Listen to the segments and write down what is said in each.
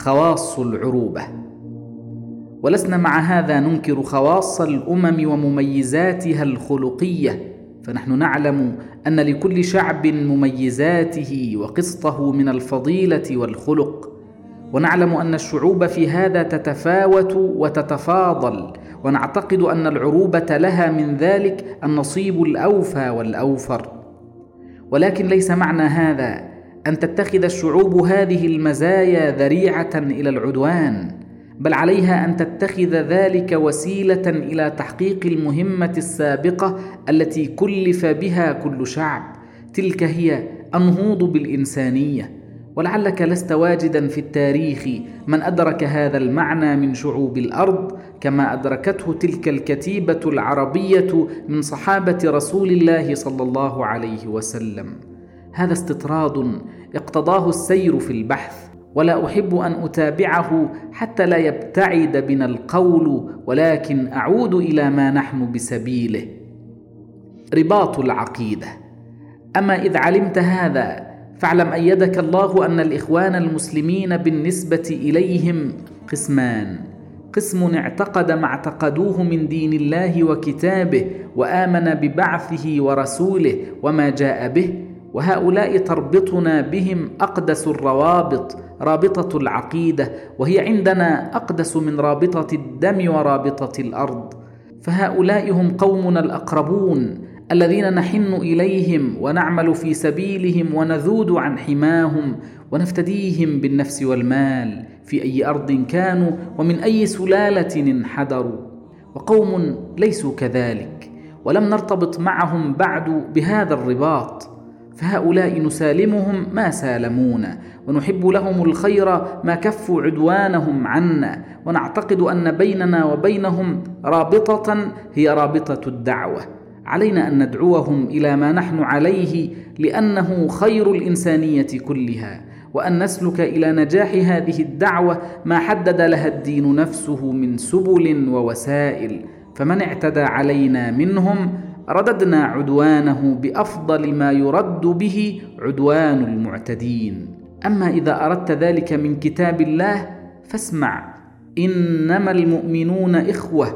خواص العروبة. ولسنا مع هذا ننكر خواص الأمم ومميزاتها الخلقية فنحن نعلم أن لكل شعب مميزاته وقسطه من الفضيلة والخلق. ونعلم أن الشعوب في هذا تتفاوت وتتفاضل. ونعتقد أن العروبة لها من ذلك النصيب الأوفى والأوفر. ولكن ليس معنى هذا أن تتخذ الشعوب هذه المزايا ذريعة إلى العدوان بل عليها أن تتخذ ذلك وسيلة إلى تحقيق المهمة السابقة التي كلف بها كل شعب. تلك هي النهوض بالإنسانية. ولعلك لست واجدا في التاريخ من أدرك هذا المعنى من شعوب الأرض كما أدركته تلك الكتيبة العربية من صحابة رسول الله صلى الله عليه وسلم. هذا استطراد اقتضاه السير في البحث ولا أحب أن أتابعه حتى لا يبتعد بنا القول ولكن أعود إلى ما نحن بسبيله. رباط العقيدة. أما إذ علمت هذا فاعلم أيدك الله أن الإخوان المسلمين بالنسبة إليهم قسمان. قسم اعتقد ما اعتقدوه من دين الله وكتابه وآمن ببعثه ورسوله وما جاء به وهؤلاء تربطنا بهم أقدس الروابط رابطة العقيدة وهي عندنا أقدس من رابطة الدم ورابطة الأرض. فهؤلاء هم قومنا الأقربون الذين نحن إليهم ونعمل في سبيلهم ونذود عن حماهم ونفتديهم بالنفس والمال في أي أرض كانوا ومن أي سلالة انحدروا. وقوم ليسوا كذلك ولم نرتبط معهم بعد بهذا الرباط. فهؤلاء نسالمهم ما سالمونا ونحب لهم الخير ما كفوا عدوانهم عنا ونعتقد أن بيننا وبينهم رابطة هي رابطة الدعوة. علينا أن ندعوهم إلى ما نحن عليه لأنه خير الإنسانية كلها وأن نسلك إلى نجاح هذه الدعوة ما حدد لها الدين نفسه من سبل ووسائل فمن اعتدى علينا منهم رددنا عدوانه بأفضل ما يرد به عدوان المعتدين. أما إذا أردت ذلك من كتاب الله فاسمع. إنما المؤمنون إخوة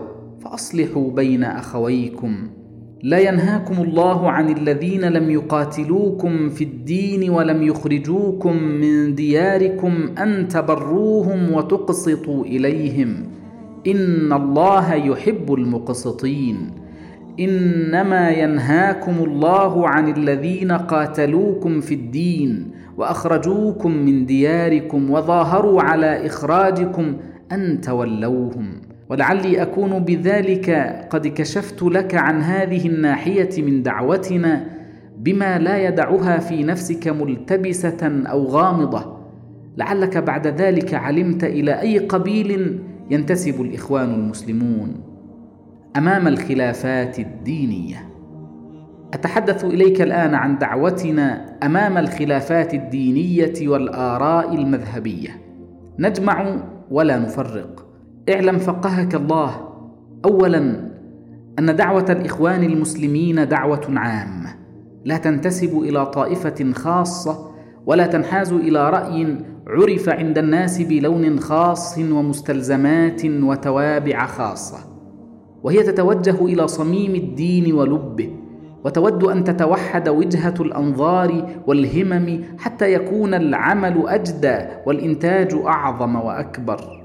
فأصلحوا بين أخويكم. لا ينهاكم الله عن الذين لم يقاتلوكم في الدين ولم يخرجوكم من دياركم أن تبروهم وتقسطوا إليهم. إن الله يحب المقسطين. إنما ينهاكم الله عن الذين قاتلوكم في الدين وأخرجوكم من دياركم وظاهروا على إخراجكم أن تولوهم. ولعلي أكون بذلك قد كشفت لك عن هذه الناحية من دعوتنا بما لا يدعها في نفسك ملتبسة أو غامضة. لعلك بعد ذلك علمت إلى أي قبيل ينتسب الإخوان المسلمون. أمام الخلافات الدينية. أتحدث إليك الآن عن دعوتنا أمام الخلافات الدينية والآراء المذهبية. نجمع ولا نفرق. اعلم فقهك الله. اولا أن دعوة الإخوان المسلمين دعوة عامة. لا تنتسب إلى طائفة خاصة ولا تنحاز إلى رأي عرف عند الناس بلون خاص ومستلزمات وتوابع خاصة. وهي تتوجه إلى صميم الدين ولبه وتود أن تتوحد وجهة الأنظار والهمم حتى يكون العمل أجدى والإنتاج أعظم وأكبر.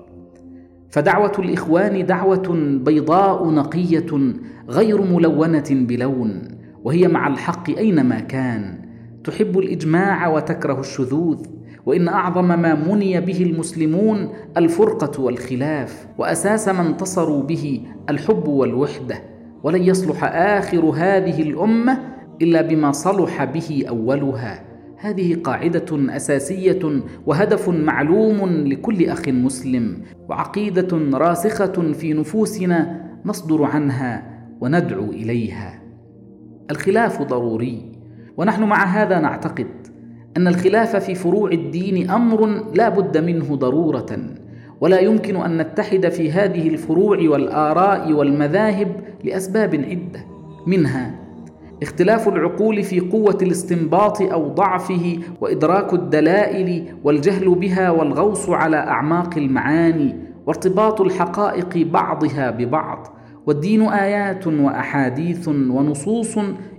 فدعوة الإخوان دعوة بيضاء نقية غير ملونة بلون وهي مع الحق أينما كان تحب الإجماع وتكره الشذوذ. وإن أعظم ما مني به المسلمون الفرقة والخلاف وأساس ما انتصروا به الحب والوحدة. ولن يصلح آخر هذه الأمة إلا بما صلح به أولها. هذه قاعدة أساسية وهدف معلوم لكل أخ مسلم وعقيدة راسخة في نفوسنا نصدر عنها وندعو إليها. الخلاف ضروري ونحن مع هذا نعتقد أن الخلاف في فروع الدين أمر لا بد منه ضرورة ولا يمكن أن نتحد في هذه الفروع والآراء والمذاهب لأسباب عدة. منها اختلاف العقول في قوة الاستنباط أو ضعفه وإدراك الدلائل والجهل بها والغوص على أعماق المعاني وارتباط الحقائق بعضها ببعض. والدين آيات وأحاديث ونصوص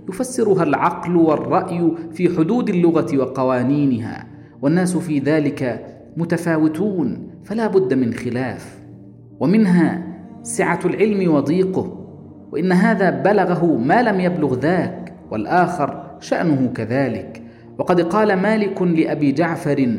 يفسرها العقل والرأي في حدود اللغة وقوانينها والناس في ذلك متفاوتون فلا بد من خلاف. ومنها سعة العلم وضيقه وإن هذا بلغه ما لم يبلغ ذاك والآخر شأنه كذلك. وقد قال مالك لأبي جعفر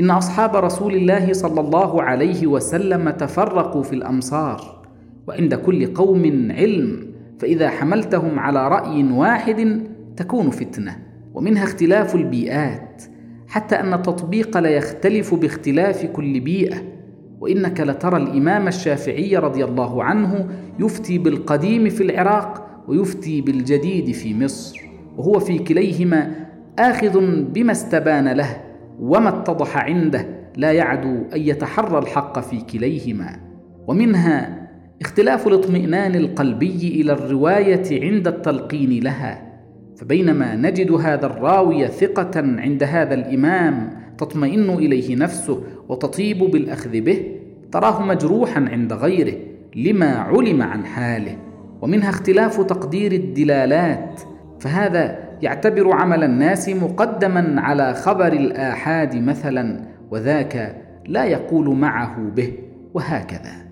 إن أصحاب رسول الله صلى الله عليه وسلم تفرقوا في الأمصار. وعند كل قوم علم فإذا حملتهم على رأي واحد تكون فتنة. ومنها اختلاف البيئات حتى أن التطبيق لا يختلف باختلاف كل بيئة. وإنك لترى الإمام الشافعي رضي الله عنه يفتي بالقديم في العراق ويفتي بالجديد في مصر. وهو في كليهما آخذ بما استبان له وما اتضح عنده لا يعدو أن يتحرى الحق في كليهما. ومنها اختلاف الاطمئنان القلبي إلى الرواية عند التلقين لها فبينما نجد هذا الراوي ثقة عند هذا الإمام تطمئن إليه نفسه وتطيب بالأخذ به تراه مجروحا عند غيره لما علم عن حاله ومنها اختلاف تقدير الدلالات فهذا يعتبر عمل الناس مقدما على خبر الآحاد مثلا وذاك لا يقول معه به وهكذا.